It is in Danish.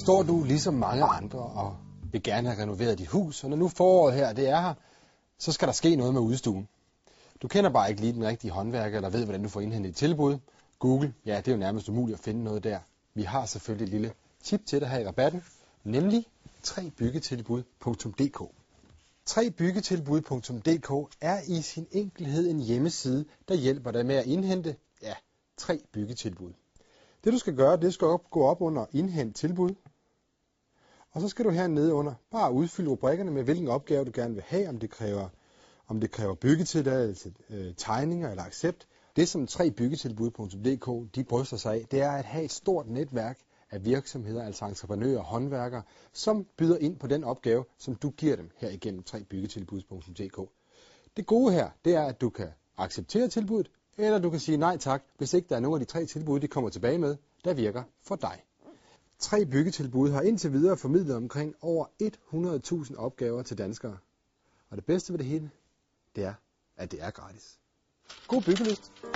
Står du ligesom mange andre og vil gerne have renoveret dit hus, og når nu foråret her det er her, så skal der ske noget med udstuen. Du kender bare ikke lige den rigtige håndværker, eller ved, hvordan du får indhentet et tilbud. Google, ja, det er jo nærmest umuligt at finde noget der. Vi har selvfølgelig et lille tip til dig her i rabatten, nemlig 3byggetilbud.dk. 3byggetilbud.dk er i sin enkelhed en hjemmeside, der hjælper dig med at indhente ja, tre byggetilbud. Det du skal gøre, det skal op, gå op under indhent tilbud, og så skal du hernede under bare udfylde rubrikkerne med, hvilken opgave du gerne vil have, om det kræver, om det kræver byggetilladelse, øh, tegninger eller accept. Det som 3byggetilbud.dk de bryster sig af, det er at have et stort netværk af virksomheder, altså entreprenører og håndværkere, som byder ind på den opgave, som du giver dem her igennem 3byggetilbud.dk. Det gode her, det er, at du kan acceptere tilbuddet, eller du kan sige nej tak, hvis ikke der er nogen af de tre tilbud, de kommer tilbage med, der virker for dig. Tre byggetilbud har indtil videre formidlet omkring over 100.000 opgaver til danskere. Og det bedste ved det hele, det er, at det er gratis. God byggelyst!